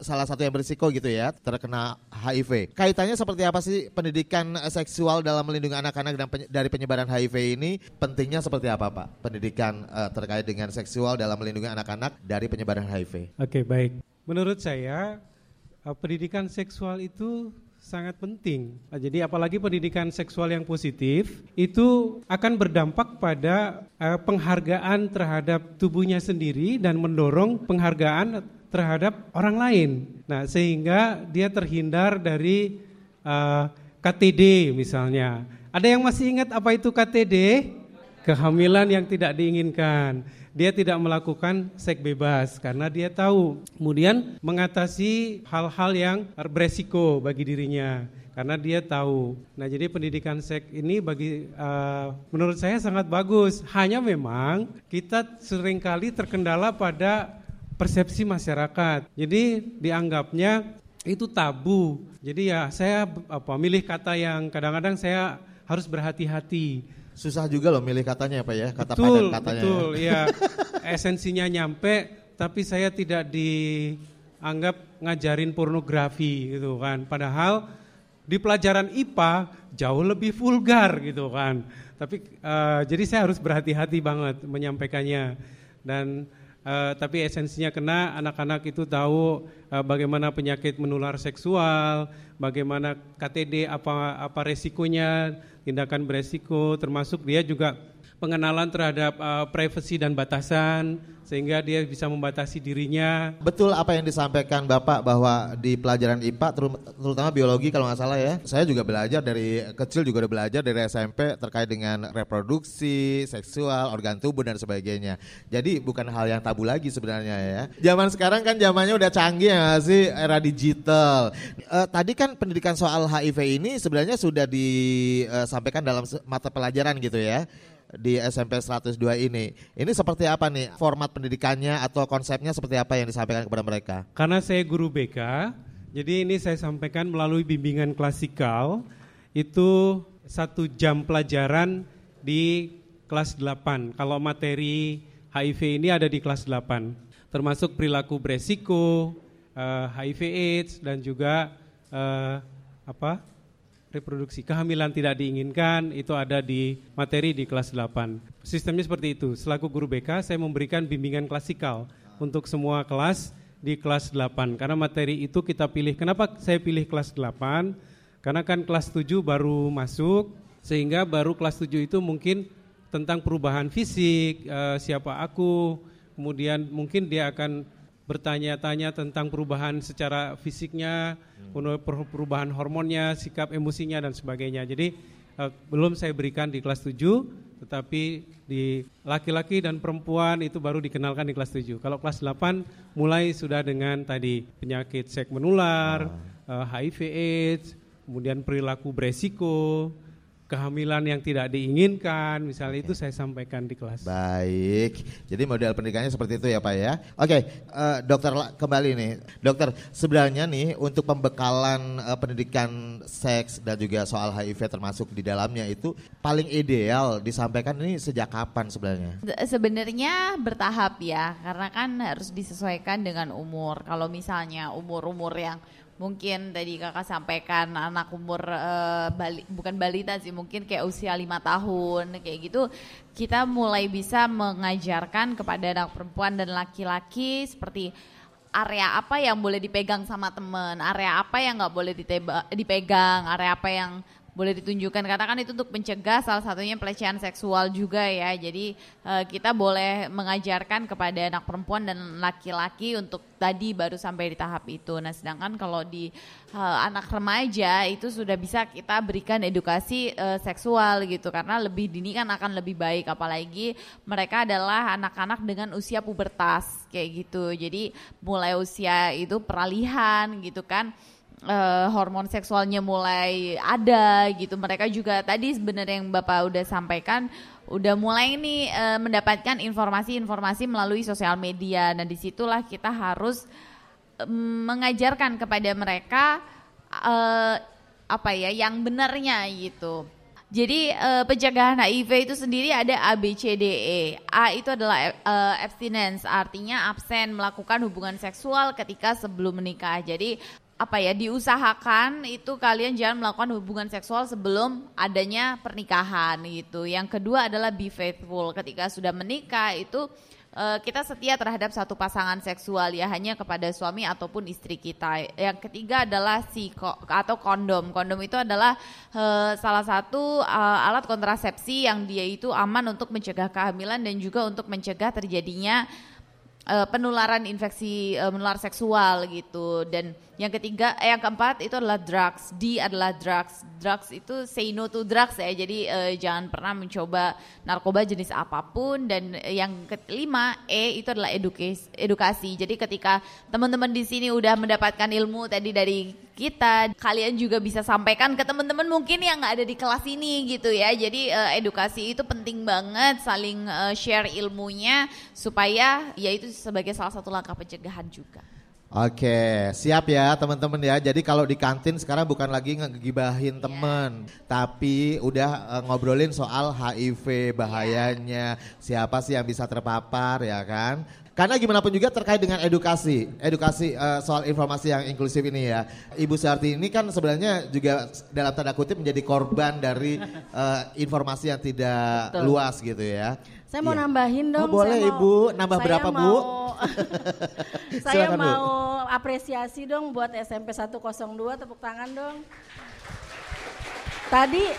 salah satu yang berisiko gitu ya terkena HIV. Kaitannya seperti apa sih pendidikan seksual dalam melindungi anak-anak dan dari penyebaran HIV ini? Pentingnya seperti apa Pak? Pendidikan uh, terkait dengan seksual dalam melindungi anak-anak dari penyebaran HIV. Oke baik. Menurut saya uh, pendidikan seksual itu sangat penting. Nah, jadi apalagi pendidikan seksual yang positif itu akan berdampak pada uh, penghargaan terhadap tubuhnya sendiri dan mendorong penghargaan terhadap orang lain. Nah, sehingga dia terhindar dari uh, KTD misalnya. Ada yang masih ingat apa itu KTD? Kehamilan yang tidak diinginkan dia tidak melakukan seks bebas karena dia tahu. Kemudian mengatasi hal-hal yang beresiko bagi dirinya karena dia tahu. Nah, jadi pendidikan seks ini bagi uh, menurut saya sangat bagus. Hanya memang kita sering kali terkendala pada persepsi masyarakat. Jadi dianggapnya itu tabu. Jadi ya saya apa milih kata yang kadang-kadang saya harus berhati-hati Susah juga loh milih katanya Pak ya, kata betul, padat katanya. Betul, ya. Esensinya nyampe tapi saya tidak dianggap ngajarin pornografi gitu kan. Padahal di pelajaran IPA jauh lebih vulgar gitu kan. Tapi uh, jadi saya harus berhati-hati banget menyampaikannya dan uh, tapi esensinya kena anak-anak itu tahu uh, bagaimana penyakit menular seksual, bagaimana KTD apa apa resikonya, tindakan beresiko termasuk dia juga pengenalan terhadap uh, privasi dan batasan sehingga dia bisa membatasi dirinya. Betul apa yang disampaikan Bapak bahwa di pelajaran IPA terutama biologi kalau nggak salah ya. Saya juga belajar dari kecil juga udah belajar dari SMP terkait dengan reproduksi, seksual, organ tubuh dan sebagainya. Jadi bukan hal yang tabu lagi sebenarnya ya. Zaman sekarang kan zamannya udah canggih ya sih era digital. Uh, tadi kan pendidikan soal HIV ini sebenarnya sudah disampaikan dalam mata pelajaran gitu ya di SMP 102 ini. Ini seperti apa nih format pendidikannya atau konsepnya seperti apa yang disampaikan kepada mereka? Karena saya guru BK, jadi ini saya sampaikan melalui bimbingan klasikal itu satu jam pelajaran di kelas 8. Kalau materi HIV ini ada di kelas 8, termasuk perilaku beresiko, uh, eh, HIV AIDS dan juga uh, apa reproduksi kehamilan tidak diinginkan itu ada di materi di kelas 8. Sistemnya seperti itu. Selaku guru BK saya memberikan bimbingan klasikal untuk semua kelas di kelas 8 karena materi itu kita pilih. Kenapa saya pilih kelas 8? Karena kan kelas 7 baru masuk sehingga baru kelas 7 itu mungkin tentang perubahan fisik, uh, siapa aku, kemudian mungkin dia akan bertanya-tanya tentang perubahan secara fisiknya, hmm. perubahan hormonnya, sikap emosinya dan sebagainya. Jadi uh, belum saya berikan di kelas 7, tetapi di laki-laki dan perempuan itu baru dikenalkan di kelas 7. Kalau kelas 8 mulai sudah dengan tadi penyakit seks menular, uh, ah. eh, HIV AIDS, kemudian perilaku beresiko, kehamilan yang tidak diinginkan, misalnya itu saya sampaikan di kelas. Baik, jadi model pendidikannya seperti itu ya Pak ya. Oke, uh, dokter kembali nih, dokter sebenarnya nih untuk pembekalan uh, pendidikan seks dan juga soal HIV termasuk di dalamnya itu paling ideal disampaikan ini sejak kapan sebenarnya? Sebenarnya bertahap ya, karena kan harus disesuaikan dengan umur. Kalau misalnya umur-umur yang mungkin tadi kakak sampaikan anak umur uh, bali, bukan balita sih mungkin kayak usia lima tahun kayak gitu kita mulai bisa mengajarkan kepada anak perempuan dan laki-laki seperti area apa yang boleh dipegang sama temen, area apa yang nggak boleh dipegang, area apa yang boleh ditunjukkan karena kan itu untuk mencegah salah satunya pelecehan seksual juga ya. Jadi uh, kita boleh mengajarkan kepada anak perempuan dan laki-laki untuk tadi baru sampai di tahap itu. Nah sedangkan kalau di uh, anak remaja itu sudah bisa kita berikan edukasi uh, seksual gitu. Karena lebih dini kan akan lebih baik apalagi mereka adalah anak-anak dengan usia pubertas kayak gitu. Jadi mulai usia itu peralihan gitu kan uh, hormon seksualnya mulai ada gitu. Mereka juga tadi sebenarnya yang Bapak udah sampaikan udah mulai nih uh, mendapatkan informasi-informasi melalui sosial media. Nah, di situlah kita harus um, mengajarkan kepada mereka uh, apa ya yang benarnya gitu. Jadi uh, pencegahan HIV itu sendiri ada A B C D E. A itu adalah uh, abstinence, artinya absen melakukan hubungan seksual ketika sebelum menikah. Jadi apa ya diusahakan itu kalian jangan melakukan hubungan seksual sebelum adanya pernikahan gitu. Yang kedua adalah be faithful. Ketika sudah menikah itu uh, kita setia terhadap satu pasangan seksual ya hanya kepada suami ataupun istri kita. Yang ketiga adalah si atau kondom. Kondom itu adalah uh, salah satu uh, alat kontrasepsi yang dia itu aman untuk mencegah kehamilan dan juga untuk mencegah terjadinya penularan infeksi menular seksual gitu dan yang ketiga eh, yang keempat itu adalah drugs. D adalah drugs. Drugs itu say no to drugs ya. Jadi uh, jangan pernah mencoba narkoba jenis apa pun. Dan yang kelima E itu adalah edukasi edukasi. Jadi ketika teman-teman di sini udah mendapatkan ilmu tadi dari kita kalian juga bisa sampaikan ke teman-teman mungkin yang nggak ada di kelas ini gitu ya. Jadi uh, edukasi itu penting banget saling uh, share ilmunya supaya ya itu sebagai salah satu langkah pencegahan juga. Oke, siap ya teman-teman ya. Jadi kalau di kantin sekarang bukan lagi ngegibahin yeah. temen, tapi udah uh, ngobrolin soal HIV bahayanya, yeah. siapa sih yang bisa terpapar ya kan? Karena gimana pun juga terkait dengan edukasi, edukasi uh, soal informasi yang inklusif ini ya. Ibu Sarti ini kan sebenarnya juga dalam tanda kutip menjadi korban dari uh, informasi yang tidak Betul. luas gitu ya. Saya mau iya. nambahin dong. Oh, boleh saya Ibu, nambah berapa mau, Bu? saya mau Bu. apresiasi dong buat SMP 102, tepuk tangan dong. Tadi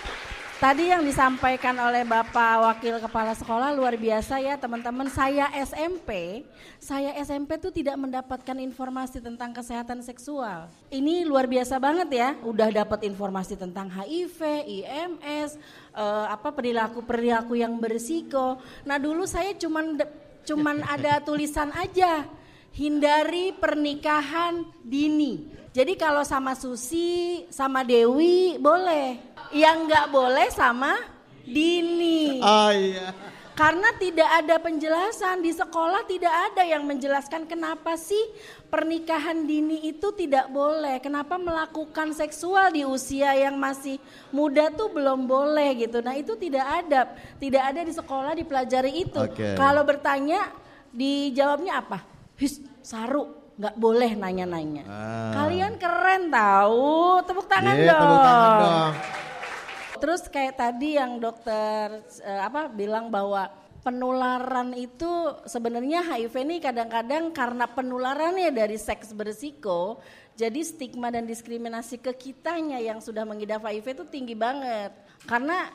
Tadi yang disampaikan oleh Bapak Wakil Kepala Sekolah luar biasa ya teman-teman. Saya SMP, saya SMP tuh tidak mendapatkan informasi tentang kesehatan seksual. Ini luar biasa banget ya. Udah dapat informasi tentang HIV, IMS, uh, apa perilaku-perilaku yang berisiko. Nah dulu saya cuman cuman ada tulisan aja hindari pernikahan dini. Jadi kalau sama Susi, sama Dewi boleh. Yang nggak boleh sama Dini. Oh iya. Karena tidak ada penjelasan di sekolah tidak ada yang menjelaskan kenapa sih pernikahan dini itu tidak boleh. Kenapa melakukan seksual di usia yang masih muda tuh belum boleh gitu. Nah itu tidak ada, tidak ada di sekolah dipelajari itu. Okay. Kalau bertanya dijawabnya apa? His, saru nggak boleh nanya-nanya. Ah. Kalian keren tahu, tepuk tangan yeah, dong. Tepuk tangan dong. Terus kayak tadi yang dokter uh, apa bilang bahwa penularan itu sebenarnya HIV ini kadang-kadang karena penularannya dari seks berisiko, jadi stigma dan diskriminasi ke kitanya yang sudah mengidap HIV itu tinggi banget. Karena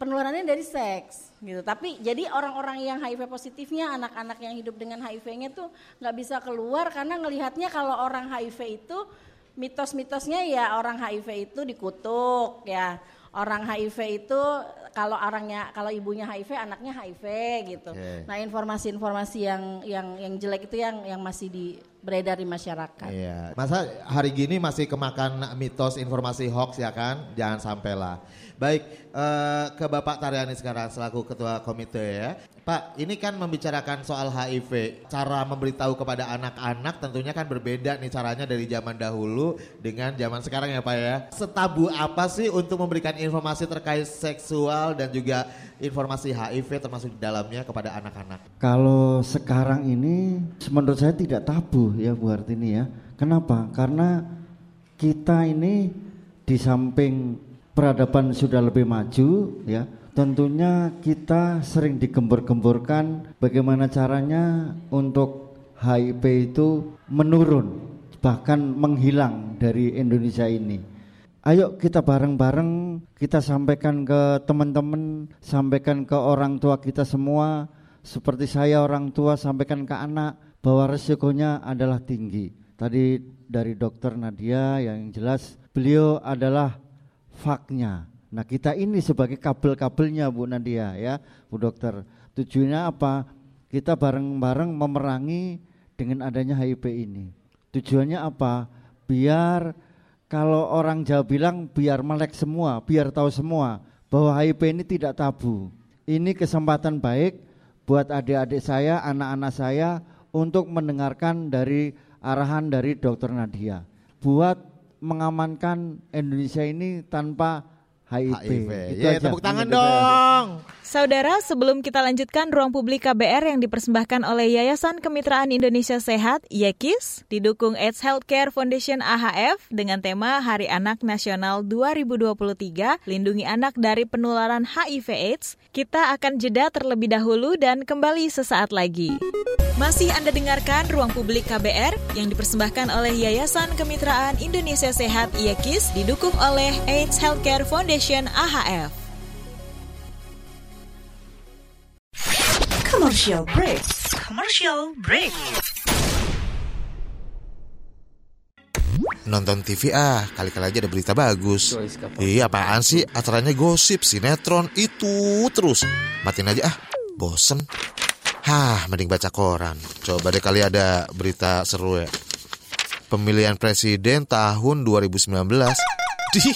penularannya dari seks gitu. Tapi jadi orang-orang yang HIV positifnya, anak-anak yang hidup dengan HIV-nya tuh nggak bisa keluar karena ngelihatnya kalau orang HIV itu mitos-mitosnya ya orang HIV itu dikutuk ya. Orang HIV itu kalau orangnya kalau ibunya HIV anaknya HIV gitu. Okay. Nah, informasi-informasi yang yang yang jelek itu yang yang masih di beredar di masyarakat. Iya. Masa hari gini masih kemakan mitos informasi hoax ya kan? Jangan sampailah. Baik, uh, ke Bapak Taryani sekarang selaku Ketua Komite ya. Pak, ini kan membicarakan soal HIV. Cara memberitahu kepada anak-anak tentunya kan berbeda nih caranya dari zaman dahulu dengan zaman sekarang ya Pak ya. Setabu apa sih untuk memberikan informasi terkait seksual dan juga informasi HIV termasuk di dalamnya kepada anak-anak? Kalau sekarang ini menurut saya tidak tabu ya Bu Artini ya. Kenapa? Karena kita ini di samping peradaban sudah lebih maju ya tentunya kita sering digembur-gemburkan bagaimana caranya untuk HIV itu menurun bahkan menghilang dari Indonesia ini ayo kita bareng-bareng kita sampaikan ke teman-teman sampaikan ke orang tua kita semua seperti saya orang tua sampaikan ke anak bahwa resikonya adalah tinggi tadi dari dokter Nadia yang jelas beliau adalah faknya. Nah kita ini sebagai kabel-kabelnya Bu Nadia ya Bu Dokter. Tujuannya apa? Kita bareng-bareng memerangi dengan adanya HIV ini. Tujuannya apa? Biar kalau orang Jawa bilang biar melek semua, biar tahu semua bahwa HIV ini tidak tabu. Ini kesempatan baik buat adik-adik saya, anak-anak saya untuk mendengarkan dari arahan dari Dokter Nadia. Buat mengamankan Indonesia ini tanpa HIV. HIV. Itu yeah, aja. tepuk tangan dong. Saudara, sebelum kita lanjutkan ruang publik KBR yang dipersembahkan oleh Yayasan Kemitraan Indonesia Sehat, YEKIS, didukung AIDS Healthcare Foundation AHF dengan tema Hari Anak Nasional 2023, Lindungi Anak dari Penularan HIV AIDS, kita akan jeda terlebih dahulu dan kembali sesaat lagi. Masih Anda dengarkan Ruang Publik KBR yang dipersembahkan oleh Yayasan Kemitraan Indonesia Sehat YEKIS didukung oleh AIDS Healthcare Foundation AHF. Commercial break. Commercial break. Nonton TV ah, kali-kali aja ada berita bagus. Iya apaan sih? Acaranya gosip, sinetron, itu terus. Matiin aja ah, bosen. Hah, mending baca koran. Coba deh kali ada berita seru ya. Pemilihan presiden tahun 2019. Di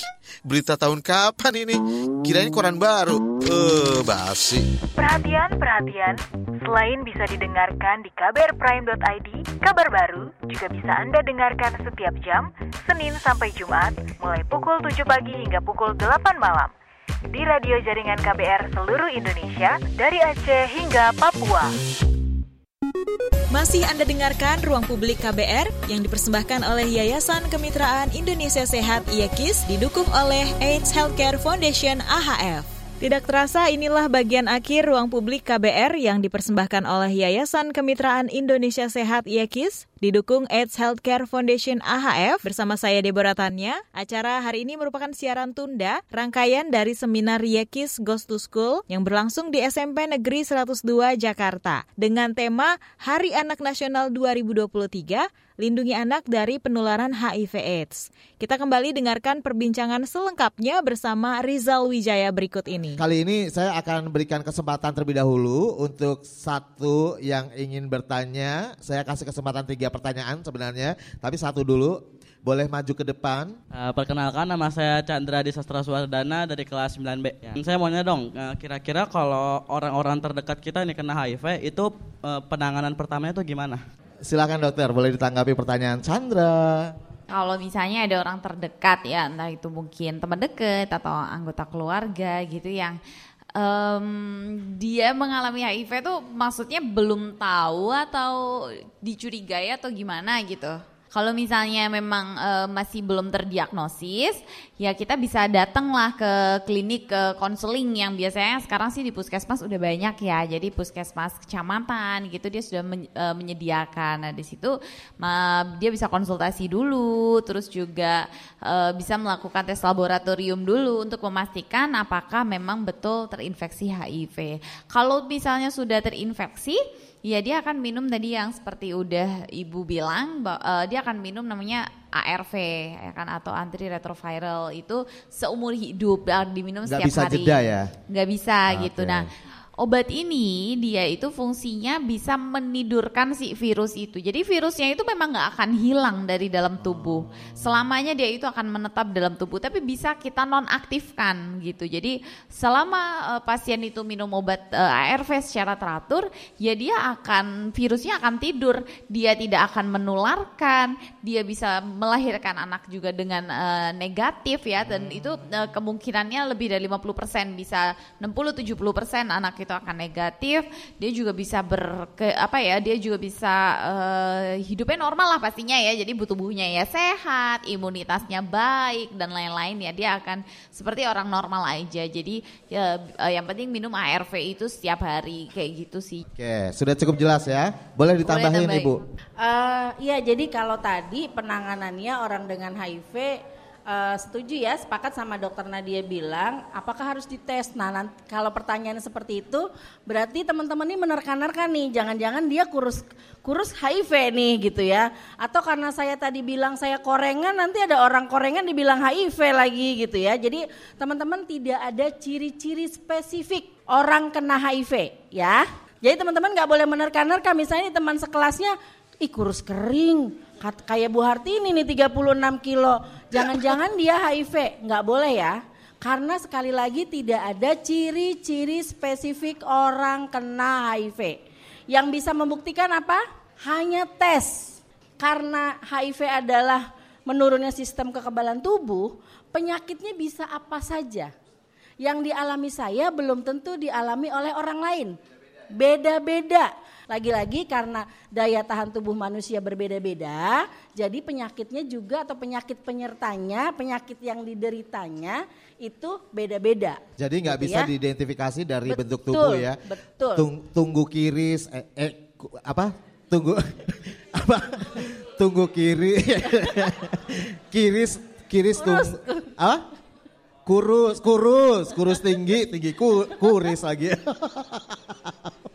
berita tahun kapan ini? Kirain koran baru. Eh, basi. Perhatian, perhatian. Selain bisa didengarkan di kbrprime.id, kabar baru juga bisa Anda dengarkan setiap jam, Senin sampai Jumat, mulai pukul 7 pagi hingga pukul 8 malam di radio jaringan KBR seluruh Indonesia dari Aceh hingga Papua. Masih Anda dengarkan Ruang Publik KBR yang dipersembahkan oleh Yayasan Kemitraan Indonesia Sehat IAKIS didukung oleh AIDS Healthcare Foundation AHF. Tidak terasa inilah bagian akhir ruang publik KBR yang dipersembahkan oleh Yayasan Kemitraan Indonesia Sehat IAKIS didukung AIDS Healthcare Foundation AHF bersama saya Deborah Tanya. Acara hari ini merupakan siaran tunda rangkaian dari seminar IAKIS Ghost to School yang berlangsung di SMP Negeri 102 Jakarta dengan tema Hari Anak Nasional 2023 lindungi anak dari penularan HIV AIDS. Kita kembali dengarkan perbincangan selengkapnya bersama Rizal Wijaya berikut ini. Kali ini saya akan berikan kesempatan terlebih dahulu untuk satu yang ingin bertanya. Saya kasih kesempatan tiga pertanyaan sebenarnya, tapi satu dulu. Boleh maju ke depan. Uh, perkenalkan nama saya Chandra di Sastra Suwadana dari kelas 9B. Ya. Saya maunya dong, uh, kira-kira kalau orang-orang terdekat kita ini kena HIV, itu uh, penanganan pertamanya itu gimana? Silakan dokter, boleh ditanggapi pertanyaan Chandra. Kalau misalnya ada orang terdekat ya, entah itu mungkin teman dekat atau anggota keluarga gitu yang um, dia mengalami HIV itu maksudnya belum tahu atau dicurigai atau gimana gitu? Kalau misalnya memang e, masih belum terdiagnosis, ya kita bisa datanglah ke klinik ke konseling yang biasanya sekarang sih di puskesmas udah banyak ya. Jadi puskesmas kecamatan gitu dia sudah men, e, menyediakan. Nah di situ ma, dia bisa konsultasi dulu, terus juga e, bisa melakukan tes laboratorium dulu untuk memastikan apakah memang betul terinfeksi HIV. Kalau misalnya sudah terinfeksi Iya dia akan minum tadi yang seperti udah ibu bilang, uh, dia akan minum namanya ARV ya kan atau antiretroviral itu seumur hidup diminum Gak setiap bisa hari. Jeda ya? Gak bisa ah, gitu. Okay. Nah Obat ini dia itu fungsinya bisa menidurkan si virus itu. Jadi virusnya itu memang nggak akan hilang dari dalam tubuh. Selamanya dia itu akan menetap dalam tubuh, tapi bisa kita nonaktifkan gitu. Jadi selama uh, pasien itu minum obat uh, eh, ARV secara teratur, ya dia akan virusnya akan tidur. Dia tidak akan menularkan, dia bisa melahirkan anak juga dengan uh, negatif ya dan itu uh, kemungkinannya lebih dari 50% bisa 60 70% anak itu itu akan negatif, dia juga bisa ber ke, apa ya, dia juga bisa uh, hidupnya normal lah pastinya ya. Jadi tubuhnya ya sehat, imunitasnya baik dan lain-lain ya. Dia akan seperti orang normal aja. Jadi ya uh, yang penting minum ARV itu setiap hari kayak gitu sih. Oke, sudah cukup jelas ya. Boleh ditambahin Boleh Ibu? Uh, iya, jadi kalau tadi penanganannya orang dengan HIV uh, setuju ya, sepakat sama dokter Nadia bilang, apakah harus dites? Nah, nanti, kalau pertanyaan seperti itu, berarti teman-teman ini menerka-nerka nih, jangan-jangan dia kurus kurus HIV nih gitu ya. Atau karena saya tadi bilang saya korengan, nanti ada orang korengan dibilang HIV lagi gitu ya. Jadi teman-teman tidak ada ciri-ciri spesifik orang kena HIV ya. Jadi teman-teman nggak boleh menerka-nerka, misalnya teman sekelasnya, ih kurus kering, kayak Bu Hartini nih 36 kilo. Jangan-jangan dia HIV, nggak boleh ya. Karena sekali lagi tidak ada ciri-ciri spesifik orang kena HIV. Yang bisa membuktikan apa? Hanya tes. Karena HIV adalah menurunnya sistem kekebalan tubuh, penyakitnya bisa apa saja. Yang dialami saya belum tentu dialami oleh orang lain. Beda-beda. Lagi-lagi karena daya tahan tubuh manusia berbeda-beda, jadi penyakitnya juga atau penyakit penyertanya, penyakit yang dideritanya itu beda-beda. Jadi nggak gitu bisa ya. diidentifikasi dari betul, bentuk tubuh ya. Betul. Tung, tunggu kiris, eh, eh apa? Tunggu apa? Tunggu kiri, kiris, kiris tunggu, apa? Kurus, kurus, kurus tinggi, tinggi kuris lagi.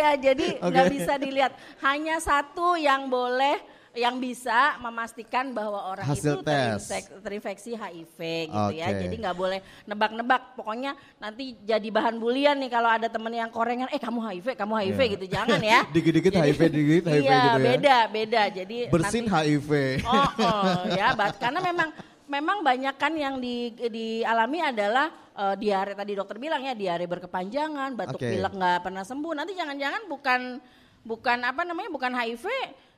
Iya, jadi nggak okay. bisa dilihat. Hanya satu yang boleh yang bisa memastikan bahwa orang Hasil itu terinfeksi, terinfeksi HIV gitu okay. ya. Jadi nggak boleh nebak-nebak. Pokoknya nanti jadi bahan bulian nih kalau ada temen yang korengan, eh kamu HIV, kamu HIV yeah. gitu. Jangan ya. Dikit-dikit HIV, dikit HIV iya, gitu ya. beda, beda. Jadi bersin nanti, HIV. Oh, oh ya, karena memang memang banyak kan yang di, dialami adalah uh, diare tadi dokter bilang ya diare berkepanjangan, batuk okay. pilek nggak pernah sembuh. Nanti jangan-jangan bukan bukan apa namanya bukan HIV,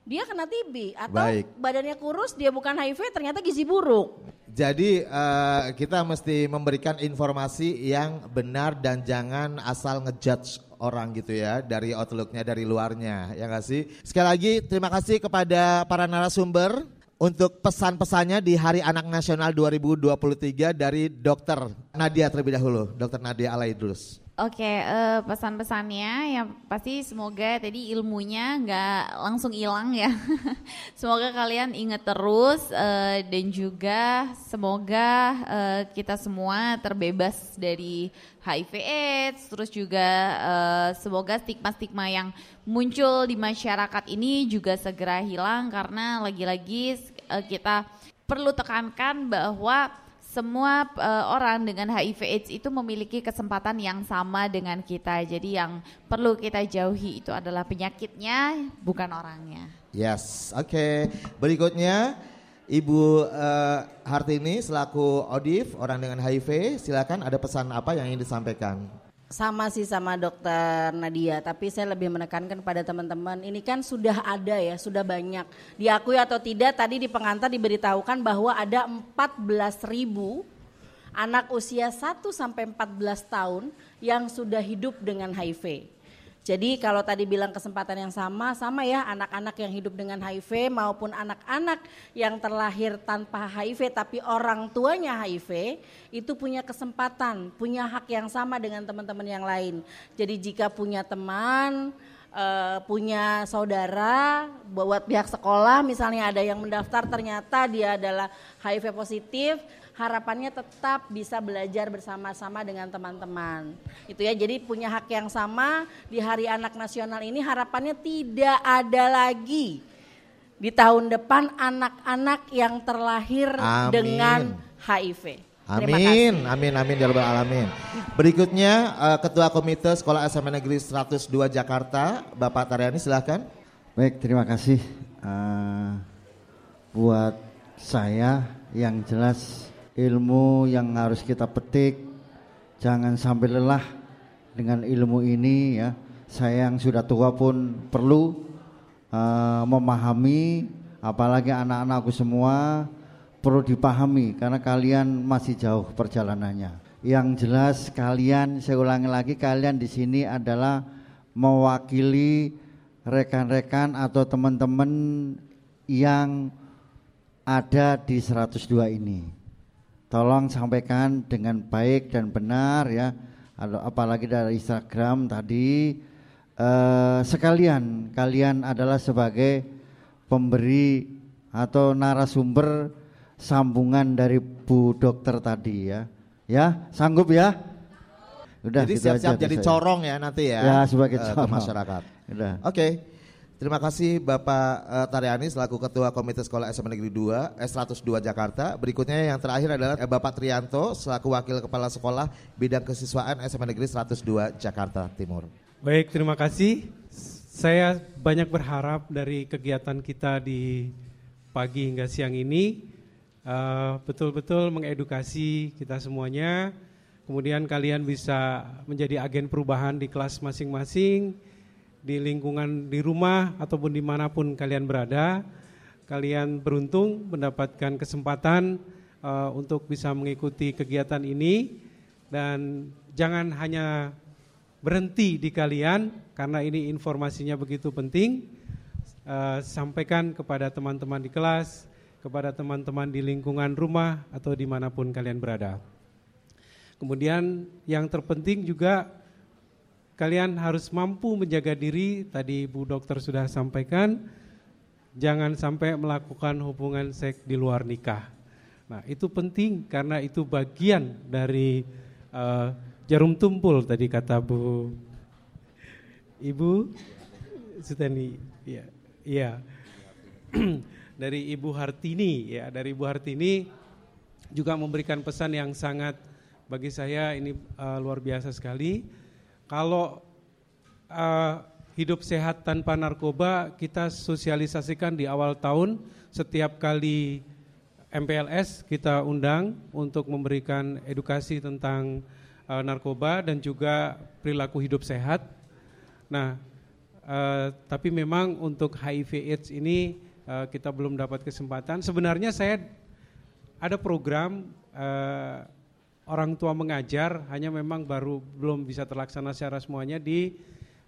dia kena TB atau Baik. badannya kurus dia bukan HIV ternyata gizi buruk. Jadi uh, kita mesti memberikan informasi yang benar dan jangan asal ngejudge orang gitu ya dari outlooknya dari luarnya ya nggak sih. Sekali lagi terima kasih kepada para narasumber untuk pesan-pesannya di Hari Anak Nasional 2023 dari Dokter Nadia terlebih dahulu. Dokter Nadia Alaidrus. Oke, uh, pesan-pesannya yang pasti semoga tadi ilmunya nggak langsung hilang ya. semoga kalian ingat terus uh, dan juga semoga uh, kita semua terbebas dari HIV/AIDS. Terus juga uh, semoga stigma-stigma yang muncul di masyarakat ini juga segera hilang karena lagi-lagi uh, kita perlu tekankan bahwa semua uh, orang dengan HIV AIDS itu memiliki kesempatan yang sama dengan kita. Jadi yang perlu kita jauhi itu adalah penyakitnya, bukan orangnya. Yes, oke. Okay. Berikutnya Ibu uh, Hartini selaku Odif orang dengan HIV, silakan ada pesan apa yang ingin disampaikan? Sama sih sama dokter Nadia, tapi saya lebih menekankan pada teman-teman, ini kan sudah ada ya, sudah banyak. Diakui atau tidak, tadi di pengantar diberitahukan bahwa ada 14 ribu anak usia 1 sampai 14 tahun yang sudah hidup dengan HIV. Jadi kalau tadi bilang kesempatan yang sama, sama ya anak-anak yang hidup dengan HIV maupun anak-anak yang terlahir tanpa HIV tapi orang tuanya HIV itu punya kesempatan, punya hak yang sama dengan teman-teman yang lain. Jadi jika punya teman, uh, punya saudara, buat pihak sekolah misalnya ada yang mendaftar ternyata dia adalah HIV positif, harapannya tetap bisa belajar bersama-sama dengan teman-teman. Itu ya, jadi punya hak yang sama di Hari Anak Nasional ini harapannya tidak ada lagi di tahun depan anak-anak yang terlahir amin. dengan HIV. Amin, amin, amin ya rabbal alamin. Berikutnya uh, Ketua Komite Sekolah SMA Negeri 102 Jakarta, Bapak Taryani silahkan. Baik, terima kasih uh, buat saya yang jelas ilmu yang harus kita petik. Jangan sampai lelah dengan ilmu ini ya. Saya yang sudah tua pun perlu uh, memahami apalagi anak-anakku semua perlu dipahami karena kalian masih jauh perjalanannya. Yang jelas kalian saya ulangi lagi kalian di sini adalah mewakili rekan-rekan atau teman-teman yang ada di 102 ini tolong sampaikan dengan baik dan benar ya apalagi dari Instagram tadi eh, sekalian kalian adalah sebagai pemberi atau narasumber sambungan dari Bu Dokter tadi ya ya sanggup ya udah jadi siap-siap jadi saya. corong ya nanti ya ya sebagai uh, corong masyarakat udah oke okay. Terima kasih Bapak uh, Taryani selaku Ketua Komite Sekolah SMA Negeri 2 S102 Jakarta. Berikutnya yang terakhir adalah uh, Bapak Trianto selaku Wakil Kepala Sekolah Bidang Kesiswaan SMA Negeri 102 Jakarta Timur. Baik, terima kasih. Saya banyak berharap dari kegiatan kita di pagi hingga siang ini eh, betul-betul uh, mengedukasi kita semuanya. Kemudian kalian bisa menjadi agen perubahan di kelas masing-masing di lingkungan di rumah ataupun di mana pun kalian berada, kalian beruntung mendapatkan kesempatan uh, untuk bisa mengikuti kegiatan ini dan jangan hanya berhenti di kalian karena ini informasinya begitu penting. Uh, sampaikan kepada teman-teman di kelas, kepada teman-teman di lingkungan rumah atau di mana pun kalian berada. Kemudian yang terpenting juga kalian harus mampu menjaga diri, tadi Bu Dokter sudah sampaikan, jangan sampai melakukan hubungan seks di luar nikah. Nah itu penting karena itu bagian dari uh, jarum tumpul tadi kata Bu Ibu Sutani, ya, iya. dari Ibu Hartini, ya dari Ibu Hartini juga memberikan pesan yang sangat bagi saya ini uh, luar biasa sekali kalau uh, hidup sehat tanpa narkoba kita sosialisasikan di awal tahun setiap kali MPLS kita undang untuk memberikan edukasi tentang uh, narkoba dan juga perilaku hidup sehat. Nah, uh, tapi memang untuk HIV/AIDS ini uh, kita belum dapat kesempatan. Sebenarnya saya ada program uh, orang tua mengajar hanya memang baru belum bisa terlaksana secara semuanya di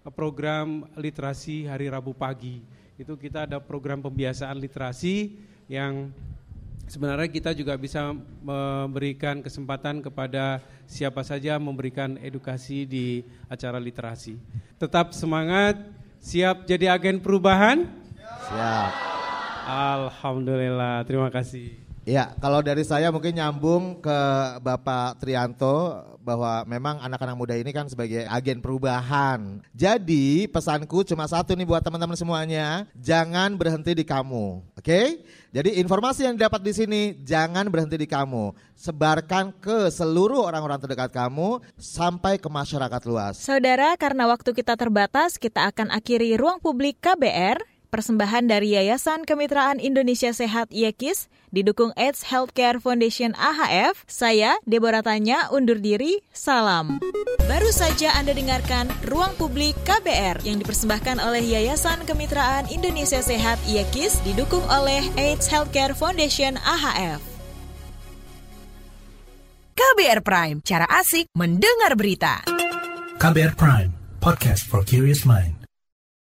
eh, program literasi hari Rabu pagi. Itu kita ada program pembiasaan literasi yang sebenarnya kita juga bisa memberikan kesempatan kepada siapa saja memberikan edukasi di acara literasi. Tetap semangat, siap jadi agen perubahan? Siap. Alhamdulillah, terima kasih. Ya, kalau dari saya mungkin nyambung ke Bapak Trianto bahwa memang anak-anak muda ini kan sebagai agen perubahan. Jadi pesanku cuma satu nih buat teman-teman semuanya, jangan berhenti di kamu. Oke? Jadi informasi yang didapat di sini jangan berhenti di kamu. Sebarkan ke seluruh orang-orang terdekat kamu sampai ke masyarakat luas. Saudara, karena waktu kita terbatas, kita akan akhiri ruang publik KBR persembahan dari Yayasan Kemitraan Indonesia Sehat YEKIS didukung AIDS Healthcare Foundation AHF. Saya Deborah Tanya undur diri. Salam. Baru saja Anda dengarkan Ruang Publik KBR yang dipersembahkan oleh Yayasan Kemitraan Indonesia Sehat YEKIS didukung oleh AIDS Healthcare Foundation AHF. KBR Prime, cara asik mendengar berita. KBR Prime, podcast for curious mind.